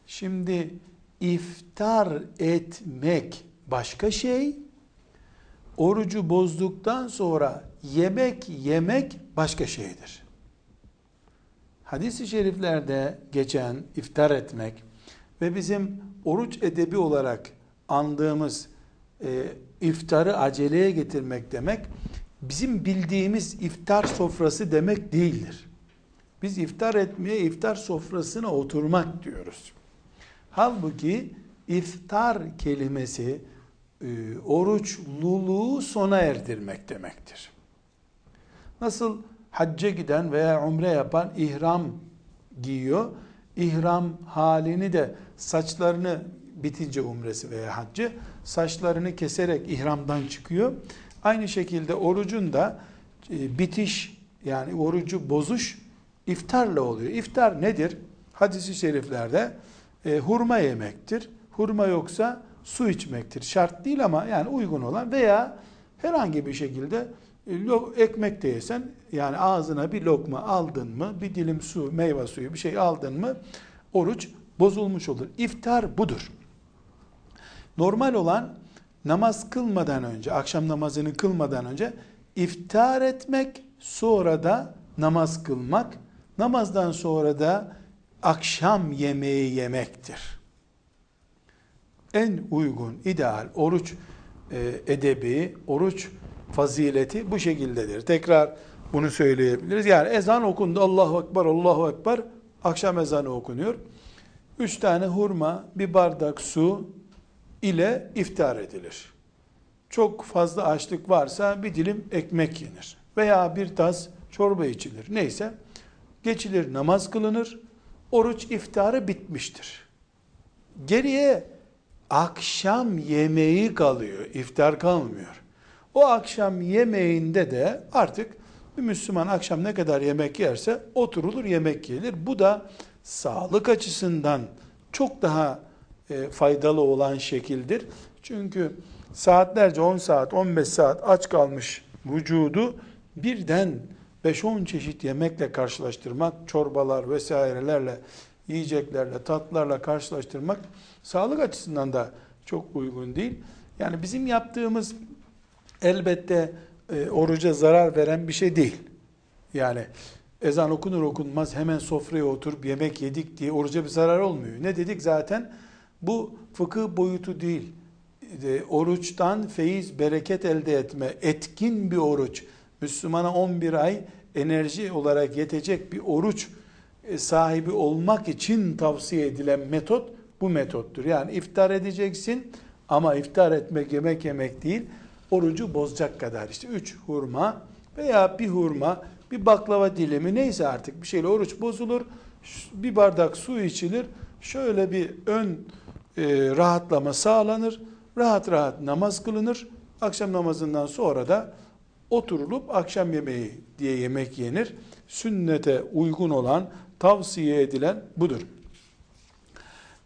Şimdi iftar etmek başka şey, orucu bozduktan sonra yemek yemek başka şeydir. Hadis-i şeriflerde geçen iftar etmek ve bizim oruç edebi olarak andığımız e, iftarı aceleye getirmek demek bizim bildiğimiz iftar sofrası demek değildir. Biz iftar etmeye iftar sofrasına oturmak diyoruz. Halbuki iftar kelimesi e, oruçluluğu sona erdirmek demektir. Nasıl hacca giden veya umre yapan ihram giyiyor. İhram halini de saçlarını bitince umresi veya haccı saçlarını keserek ihramdan çıkıyor. Aynı şekilde orucun da e, bitiş yani orucu bozuş iftarla oluyor. İftar nedir? Hadisi şeriflerde e, hurma yemektir. Hurma yoksa su içmektir. Şart değil ama yani uygun olan veya herhangi bir şekilde e, ekmek de yesen yani ağzına bir lokma aldın mı, bir dilim su, meyve suyu bir şey aldın mı oruç bozulmuş olur. İftar budur. Normal olan namaz kılmadan önce, akşam namazını kılmadan önce iftar etmek, sonra da namaz kılmak, namazdan sonra da akşam yemeği yemektir. En uygun, ideal oruç e, edebi, oruç fazileti bu şekildedir. Tekrar bunu söyleyebiliriz. Yani ezan okundu. Allahu Ekber, Allahu Ekber. Akşam ezanı okunuyor. Üç tane hurma, bir bardak su ile iftar edilir. Çok fazla açlık varsa bir dilim ekmek yenir. veya bir tas çorba içilir. Neyse geçilir namaz kılınır. Oruç iftarı bitmiştir. Geriye akşam yemeği kalıyor. iftar kalmıyor. O akşam yemeğinde de artık bir Müslüman akşam ne kadar yemek yerse oturulur yemek yenir. Bu da sağlık açısından çok daha e, faydalı olan şekildir. Çünkü saatlerce 10 saat 15 saat aç kalmış vücudu birden 5-10 çeşit yemekle karşılaştırmak, çorbalar vesairelerle, yiyeceklerle, tatlarla karşılaştırmak sağlık açısından da çok uygun değil. Yani bizim yaptığımız elbette e, oruca zarar veren bir şey değil. Yani ezan okunur okunmaz hemen sofraya oturup yemek yedik diye oruca bir zarar olmuyor. Ne dedik zaten? Bu fıkıh boyutu değil. E, oruçtan feyiz, bereket elde etme, etkin bir oruç. Müslümana 11 ay enerji olarak yetecek bir oruç e, sahibi olmak için tavsiye edilen metot bu metottur. Yani iftar edeceksin ama iftar etmek yemek yemek değil orucu bozacak kadar. İşte üç hurma veya bir hurma bir baklava dilimi neyse artık bir şeyle oruç bozulur. Bir bardak su içilir. Şöyle bir ön e, rahatlama sağlanır. Rahat rahat namaz kılınır. Akşam namazından sonra da oturulup akşam yemeği diye yemek yenir. Sünnete uygun olan tavsiye edilen budur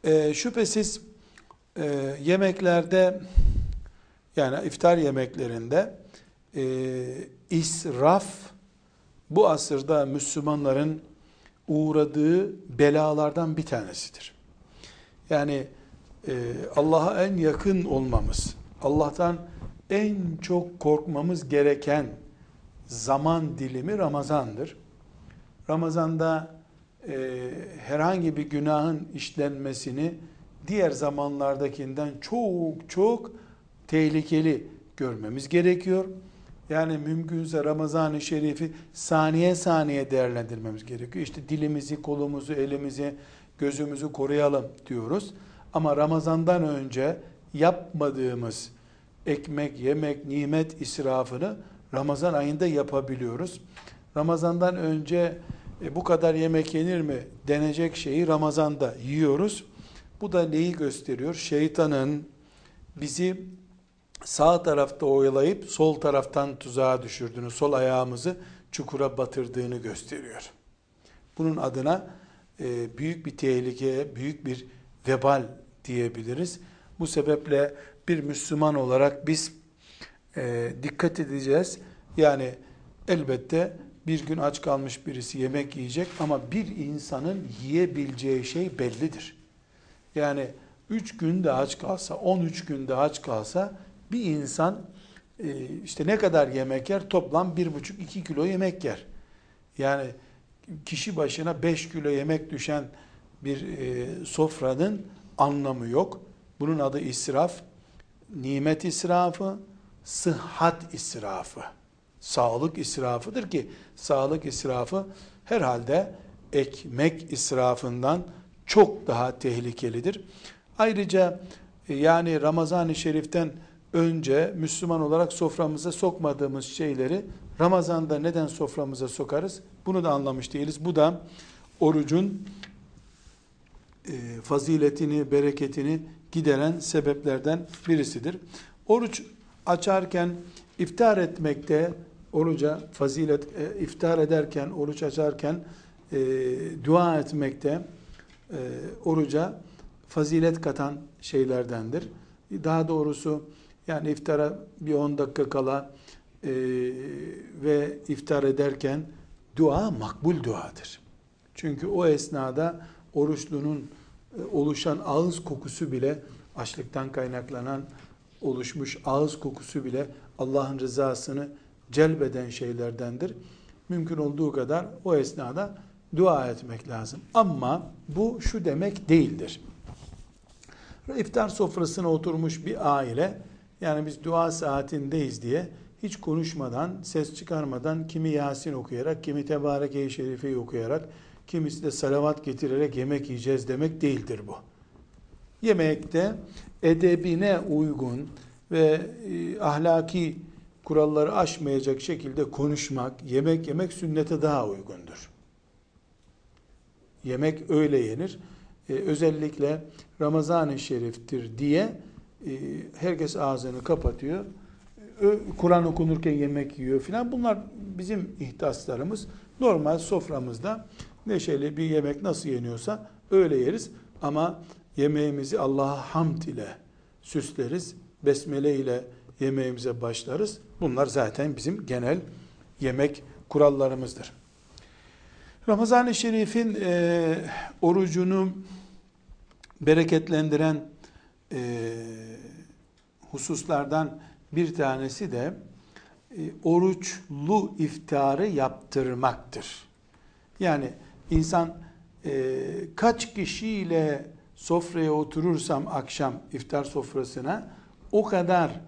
e, şüphesiz e, yemeklerde yani iftar yemeklerinde e, israf bu asırda Müslümanların uğradığı belalardan bir tanesidir. Yani e, Allah'a en yakın olmamız, Allah'tan en çok korkmamız gereken zaman dilimi Ramazan'dır. Ramazan'da e, herhangi bir günahın işlenmesini diğer zamanlardakinden çok çok tehlikeli görmemiz gerekiyor. Yani mümkünse Ramazan-ı Şerif'i saniye saniye değerlendirmemiz gerekiyor. İşte dilimizi, kolumuzu, elimizi, gözümüzü koruyalım diyoruz. Ama Ramazan'dan önce yapmadığımız ekmek, yemek, nimet israfını Ramazan ayında yapabiliyoruz. Ramazan'dan önce e, bu kadar yemek yenir mi denecek şeyi Ramazan'da yiyoruz. Bu da neyi gösteriyor? Şeytanın bizi sağ tarafta oyalayıp sol taraftan tuzağa düşürdüğünü, sol ayağımızı çukura batırdığını gösteriyor. Bunun adına e, büyük bir tehlike, büyük bir vebal diyebiliriz. Bu sebeple bir Müslüman olarak biz e, dikkat edeceğiz. Yani elbette bir gün aç kalmış birisi yemek yiyecek ama bir insanın yiyebileceği şey bellidir. Yani 3 günde aç kalsa, 13 günde aç kalsa bir insan e, işte ne kadar yemek yer? Toplam 1,5-2 kilo yemek yer. Yani kişi başına 5 kilo yemek düşen bir e, sofranın anlamı yok. Bunun adı israf. Nimet israfı, sıhhat israfı. Sağlık israfıdır ki sağlık israfı herhalde ekmek israfından çok daha tehlikelidir. Ayrıca e, yani Ramazan-ı Şerif'ten önce Müslüman olarak soframıza sokmadığımız şeyleri Ramazan'da neden soframıza sokarız? Bunu da anlamış değiliz. Bu da orucun e, faziletini, bereketini gideren sebeplerden birisidir. Oruç açarken iftar etmekte oruca fazilet e, iftar ederken oruç açarken e, dua etmekte e, oruca fazilet katan şeylerdendir. Daha doğrusu yani iftara bir 10 dakika kala e, ve iftar ederken dua makbul duadır. Çünkü o esnada oruçlunun e, oluşan ağız kokusu bile açlıktan kaynaklanan oluşmuş ağız kokusu bile Allah'ın rızasını celbeden şeylerdendir. Mümkün olduğu kadar o esnada dua etmek lazım. Ama bu şu demek değildir. İftar sofrasına oturmuş bir aile yani biz dua saatindeyiz diye hiç konuşmadan, ses çıkarmadan kimi Yasin okuyarak, kimi Tebareke-i Şerife'yi okuyarak, kimisi de salavat getirerek yemek yiyeceğiz demek değildir bu. Yemekte edebine uygun ve e, ahlaki kuralları aşmayacak şekilde konuşmak, yemek yemek sünnete daha uygundur. Yemek öyle yenir. Ee, özellikle Ramazan-ı Şerif'tir diye e, herkes ağzını kapatıyor. Kur'an okunurken yemek yiyor filan. Bunlar bizim ihtaslarımız. Normal soframızda neşeli bir yemek nasıl yeniyorsa öyle yeriz. Ama yemeğimizi Allah'a hamd ile süsleriz. Besmele ile yemeğimize başlarız. Bunlar zaten bizim genel yemek kurallarımızdır. Ramazan-ı Şerif'in e, orucunu bereketlendiren e, hususlardan bir tanesi de e, oruçlu iftarı yaptırmaktır. Yani insan e, kaç kişiyle sofraya oturursam akşam iftar sofrasına o kadar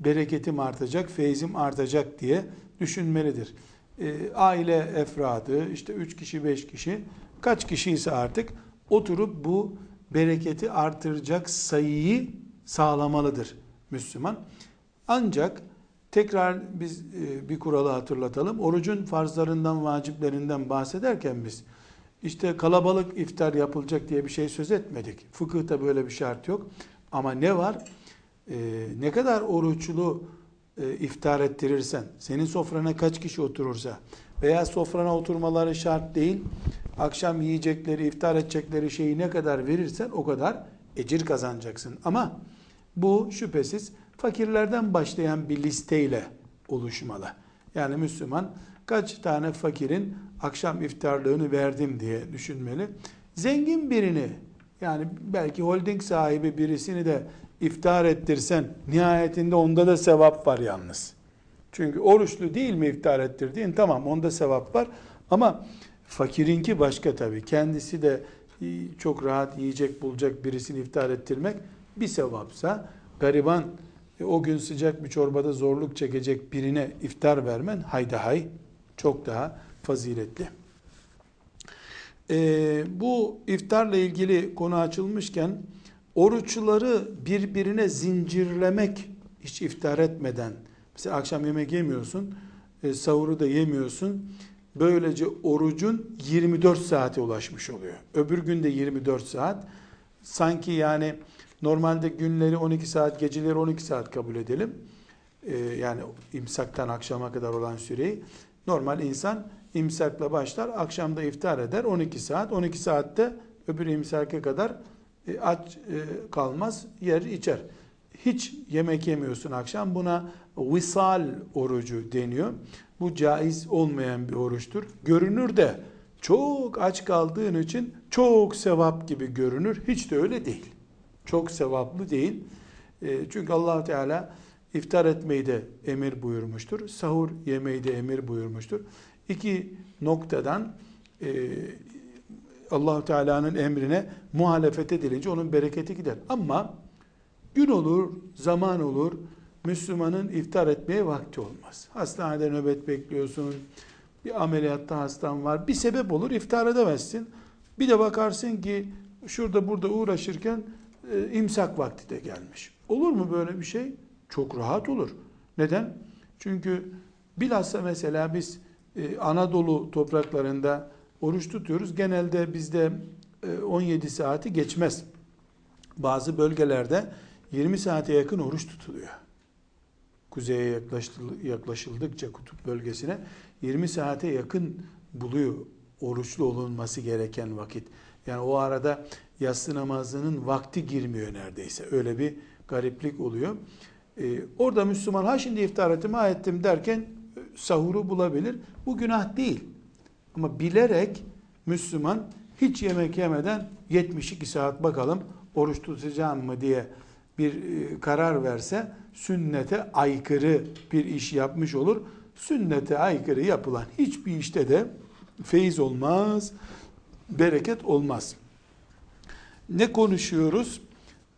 bereketim artacak, feyzim artacak diye düşünmelidir. E, aile efradı, işte üç kişi, beş kişi, kaç kişi ise artık oturup bu bereketi artıracak sayıyı sağlamalıdır Müslüman. Ancak tekrar biz e, bir kuralı hatırlatalım. Orucun farzlarından, vaciplerinden bahsederken biz işte kalabalık iftar yapılacak diye bir şey söz etmedik. Fıkıhta böyle bir şart yok. Ama ne var? Ee, ne kadar oruçlu e, iftar ettirirsen, senin sofrana kaç kişi oturursa veya sofrana oturmaları şart değil, akşam yiyecekleri, iftar edecekleri şeyi ne kadar verirsen o kadar ecir kazanacaksın. Ama bu şüphesiz fakirlerden başlayan bir listeyle oluşmalı. Yani Müslüman kaç tane fakirin akşam iftarlığını verdim diye düşünmeli. Zengin birini yani belki holding sahibi birisini de iftar ettirsen nihayetinde onda da sevap var yalnız. Çünkü oruçlu değil mi iftar ettirdiğin tamam onda sevap var ama fakirinki başka tabii. Kendisi de çok rahat yiyecek bulacak birisini iftar ettirmek bir sevapsa gariban e, o gün sıcak bir çorbada zorluk çekecek birine iftar vermen hayda hay çok daha faziletli. Ee, bu iftarla ilgili konu açılmışken oruçları birbirine zincirlemek hiç iftar etmeden mesela akşam yemek yemiyorsun e, sahuru da yemiyorsun böylece orucun 24 saate ulaşmış oluyor. Öbür günde 24 saat sanki yani normalde günleri 12 saat geceleri 12 saat kabul edelim. Ee, yani imsaktan akşama kadar olan süreyi normal insan imsakla başlar akşamda iftar eder 12 saat 12 saatte öbür imsaka kadar e, aç e, kalmaz, yer içer. Hiç yemek yemiyorsun akşam. Buna visal orucu deniyor. Bu caiz olmayan bir oruçtur. Görünür de çok aç kaldığın için çok sevap gibi görünür. Hiç de öyle değil. Çok sevaplı değil. E, çünkü allah Teala iftar etmeyi de emir buyurmuştur. Sahur yemeyi de emir buyurmuştur. İki noktadan allah Teala'nın emrine muhalefet edilince onun bereketi gider. Ama gün olur, zaman olur, Müslümanın iftar etmeye vakti olmaz. Hastanede nöbet bekliyorsun, bir ameliyatta hastan var, bir sebep olur iftar edemezsin. Bir de bakarsın ki şurada burada uğraşırken e, imsak vakti de gelmiş. Olur mu böyle bir şey? Çok rahat olur. Neden? Çünkü bilhassa mesela biz e, Anadolu topraklarında oruç tutuyoruz. Genelde bizde 17 e, saati geçmez. Bazı bölgelerde 20 saate yakın oruç tutuluyor. Kuzeye yaklaşıldıkça kutup bölgesine 20 saate yakın buluyor oruçlu olunması gereken vakit. Yani o arada yatsı namazının vakti girmiyor neredeyse. Öyle bir gariplik oluyor. Ee, orada Müslüman ha şimdi iftar ettim ha ettim derken e, sahuru bulabilir. Bu günah değil. Ama bilerek Müslüman hiç yemek yemeden 72 saat bakalım oruç tutacağım mı diye bir e, karar verse sünnete aykırı bir iş yapmış olur. Sünnete aykırı yapılan hiçbir işte de feyiz olmaz, bereket olmaz. Ne konuşuyoruz?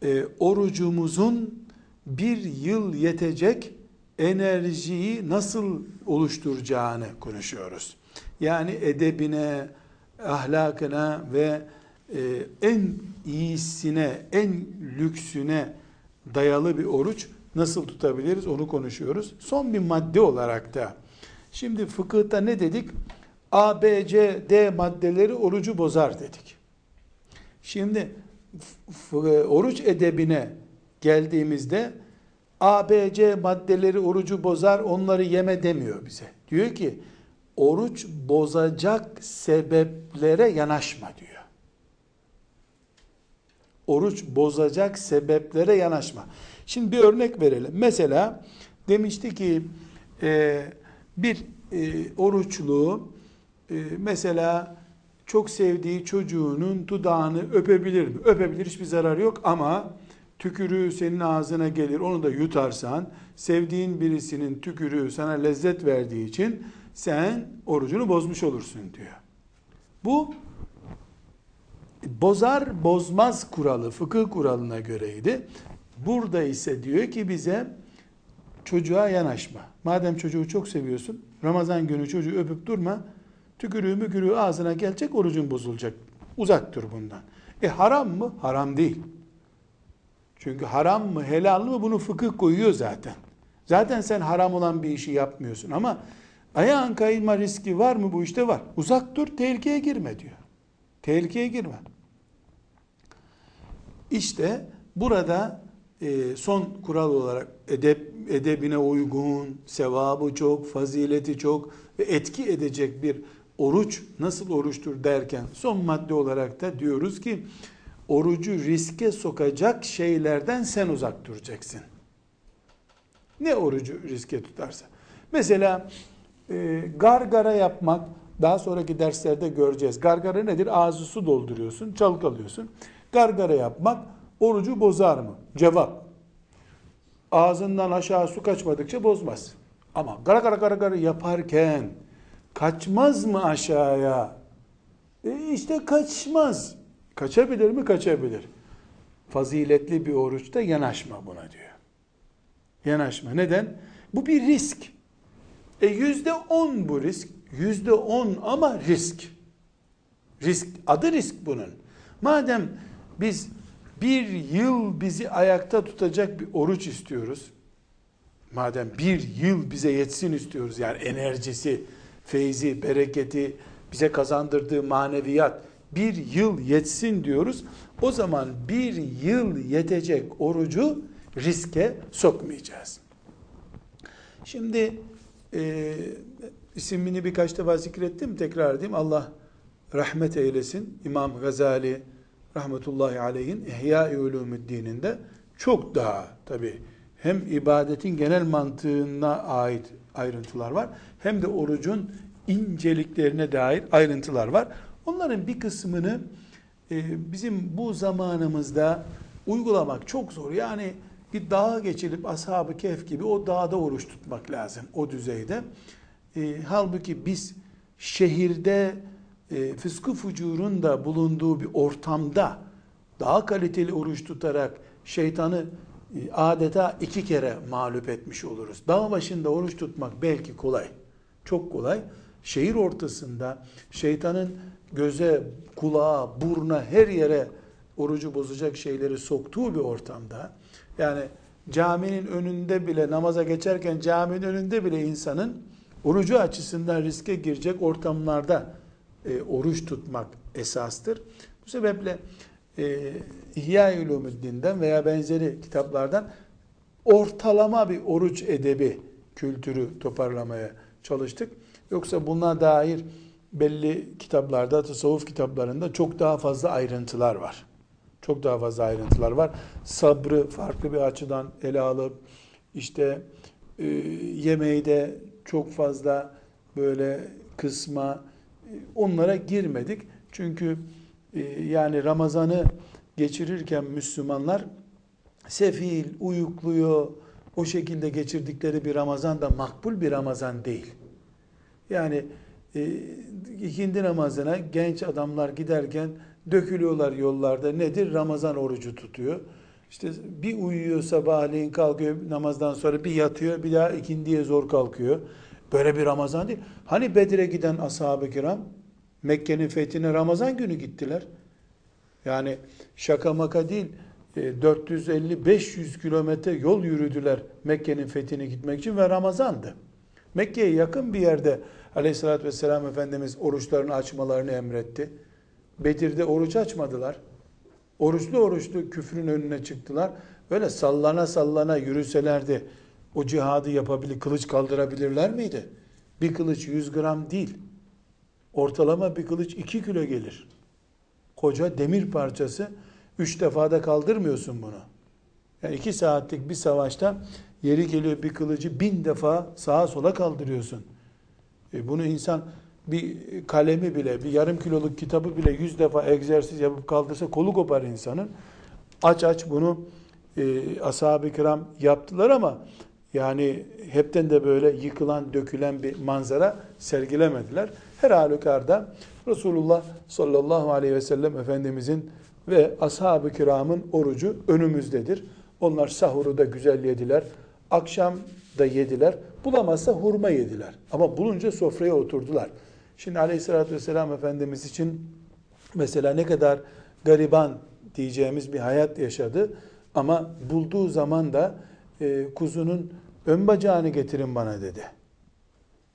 E, orucumuzun bir yıl yetecek enerjiyi nasıl oluşturacağını konuşuyoruz yani edebine, ahlakına ve e, en iyisine, en lüksüne dayalı bir oruç nasıl tutabiliriz onu konuşuyoruz. Son bir madde olarak da şimdi fıkıhta ne dedik? A, B, C, D maddeleri orucu bozar dedik. Şimdi oruç edebine geldiğimizde A, B, C maddeleri orucu bozar onları yeme demiyor bize. Diyor ki oruç bozacak sebeplere yanaşma diyor. Oruç bozacak sebeplere yanaşma. Şimdi bir örnek verelim. Mesela demişti ki e, bir e, oruçlu e, mesela çok sevdiği çocuğunun dudağını öpebilir mi? Öpebilir hiçbir zarar yok ama tükürüğü senin ağzına gelir onu da yutarsan sevdiğin birisinin tükürüğü sana lezzet verdiği için sen orucunu bozmuş olursun diyor. Bu bozar bozmaz kuralı fıkıh kuralına göreydi. Burada ise diyor ki bize çocuğa yanaşma. Madem çocuğu çok seviyorsun Ramazan günü çocuğu öpüp durma. Tükürüğü mükürüğü ağzına gelecek orucun bozulacak. Uzak dur bundan. E haram mı? Haram değil. Çünkü haram mı helal mı bunu fıkıh koyuyor zaten. Zaten sen haram olan bir işi yapmıyorsun ama ayağın kayma riski var mı bu işte var. Uzak dur tehlikeye girme diyor. Tehlikeye girme. İşte burada e, son kural olarak edep edebine uygun, sevabı çok, fazileti çok ve etki edecek bir oruç nasıl oruçtur derken son madde olarak da diyoruz ki orucu riske sokacak şeylerden sen uzak duracaksın. Ne orucu riske tutarsa. Mesela e, gargara yapmak daha sonraki derslerde göreceğiz. Gargara nedir? Ağzı su dolduruyorsun, çalkalıyorsun. Gargara yapmak orucu bozar mı? Cevap. Ağzından aşağı su kaçmadıkça bozmaz. Ama gara gara gara gara yaparken kaçmaz mı aşağıya? E işte kaçmaz. Kaçabilir mi? Kaçabilir. Faziletli bir oruçta yanaşma buna diyor. Yanaşma. Neden? Bu bir risk. E yüzde on bu risk. Yüzde on ama risk. Risk. Adı risk bunun. Madem biz bir yıl bizi ayakta tutacak bir oruç istiyoruz. Madem bir yıl bize yetsin istiyoruz yani enerjisi, feyzi, bereketi, bize kazandırdığı maneviyat bir yıl yetsin diyoruz. O zaman bir yıl yetecek orucu riske sokmayacağız. Şimdi e, isimini birkaç defa zikrettim. Tekrar edeyim. Allah rahmet eylesin. İmam Gazali rahmetullahi aleyhin İhya-i Ulumuddin'inde çok daha tabi hem ibadetin genel mantığına ait ayrıntılar var hem de orucun inceliklerine dair ayrıntılar var. Onların bir kısmını e, bizim bu zamanımızda uygulamak çok zor. Yani bir dağa geçilip ashab-ı kehf gibi o dağda oruç tutmak lazım o düzeyde. E, halbuki biz şehirde e, fıskı fucurun da bulunduğu bir ortamda daha kaliteli oruç tutarak şeytanı e, adeta iki kere mağlup etmiş oluruz. Dağ başında oruç tutmak belki kolay. Çok kolay. Şehir ortasında şeytanın göze, kulağa, buruna her yere orucu bozacak şeyleri soktuğu bir ortamda yani caminin önünde bile namaza geçerken caminin önünde bile insanın orucu açısından riske girecek ortamlarda e, oruç tutmak esastır. Bu sebeple e, İhya-i Ulumuddin'den veya benzeri kitaplardan ortalama bir oruç edebi kültürü toparlamaya çalıştık. Yoksa buna dair belli kitaplarda, tasavvuf kitaplarında çok daha fazla ayrıntılar var. Çok daha fazla ayrıntılar var. Sabrı farklı bir açıdan ele alıp işte e, yemeği de çok fazla böyle kısma onlara girmedik. Çünkü e, yani Ramazan'ı geçirirken Müslümanlar sefil, uyukluyor, o şekilde geçirdikleri bir Ramazan da makbul bir Ramazan değil. Yani e, ikindi namazına genç adamlar giderken dökülüyorlar yollarda. Nedir? Ramazan orucu tutuyor. İşte bir uyuyor sabahleyin kalkıyor namazdan sonra bir yatıyor bir daha ikindiye zor kalkıyor. Böyle bir Ramazan değil. Hani Bedir'e giden ashab-ı kiram Mekke'nin fethine Ramazan günü gittiler. Yani şaka maka değil. 450-500 kilometre yol yürüdüler Mekke'nin fethine gitmek için ve Ramazan'dı. Mekke'ye yakın bir yerde aleyhissalatü vesselam Efendimiz oruçlarını açmalarını emretti. Bedir'de oruç açmadılar. Oruçlu oruçlu küfrün önüne çıktılar. Böyle sallana sallana yürüselerdi o cihadı yapabilir, kılıç kaldırabilirler miydi? Bir kılıç 100 gram değil. Ortalama bir kılıç 2 kilo gelir. Koca demir parçası 3 defada kaldırmıyorsun bunu. Yani 2 saatlik bir savaşta yeri geliyor bir kılıcı bin defa sağa sola kaldırıyorsun. E bunu insan bir kalemi bile, bir yarım kiloluk kitabı bile yüz defa egzersiz yapıp kaldırsa kolu kopar insanın. Aç aç bunu e, ashab-ı kiram yaptılar ama yani hepten de böyle yıkılan, dökülen bir manzara sergilemediler. Her halükarda Resulullah sallallahu aleyhi ve sellem Efendimizin ve ashab-ı kiramın orucu önümüzdedir. Onlar sahuru da güzel yediler. Akşam da yediler. Bulamazsa hurma yediler. Ama bulunca sofraya oturdular. Şimdi aleyhissalatü vesselam Efendimiz için mesela ne kadar gariban diyeceğimiz bir hayat yaşadı. Ama bulduğu zaman da e, kuzunun ön bacağını getirin bana dedi.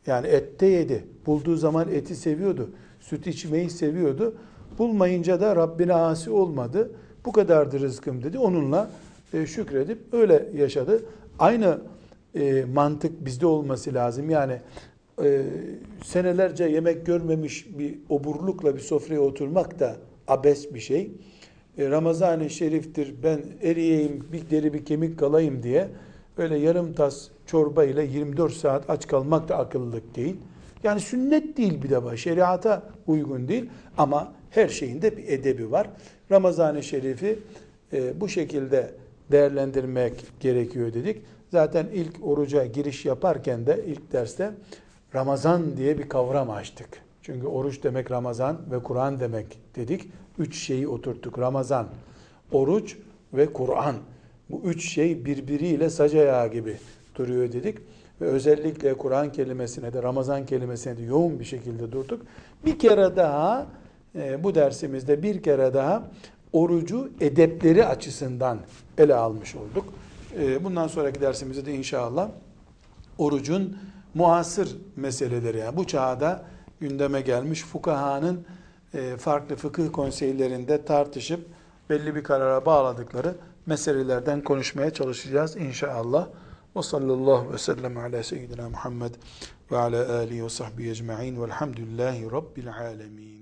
Yani ette yedi. Bulduğu zaman eti seviyordu. Süt içmeyi seviyordu. Bulmayınca da Rabbine asi olmadı. Bu kadardır rızkım dedi. Onunla e, şükredip öyle yaşadı. Aynı e, mantık bizde olması lazım. Yani e, senelerce yemek görmemiş bir oburlukla bir sofraya oturmak da abes bir şey. E, Ramazan-ı Şerif'tir ben eriyeyim bir deri bir kemik kalayım diye öyle yarım tas çorba ile 24 saat aç kalmak da akıllılık değil. Yani sünnet değil bir defa şeriata uygun değil ama her şeyin de bir edebi var. Ramazan-ı Şerif'i e, bu şekilde değerlendirmek gerekiyor dedik. Zaten ilk oruca giriş yaparken de ilk derste Ramazan diye bir kavram açtık. Çünkü oruç demek Ramazan ve Kur'an demek dedik. Üç şeyi oturttuk. Ramazan, oruç ve Kur'an. Bu üç şey birbiriyle sac gibi duruyor dedik. Ve özellikle Kur'an kelimesine de Ramazan kelimesine de yoğun bir şekilde durduk. Bir kere daha e, bu dersimizde bir kere daha orucu edepleri açısından ele almış olduk. E, bundan sonraki dersimizde de inşallah orucun muasır meseleleri yani bu çağda gündeme gelmiş fukahanın e, farklı fıkıh konseylerinde tartışıp belli bir karara bağladıkları meselelerden konuşmaya çalışacağız inşallah. Ve sallallahu ve sellem ala seyyidina Muhammed ve ala alihi ve sahbihi ecma'in velhamdülillahi rabbil alemin.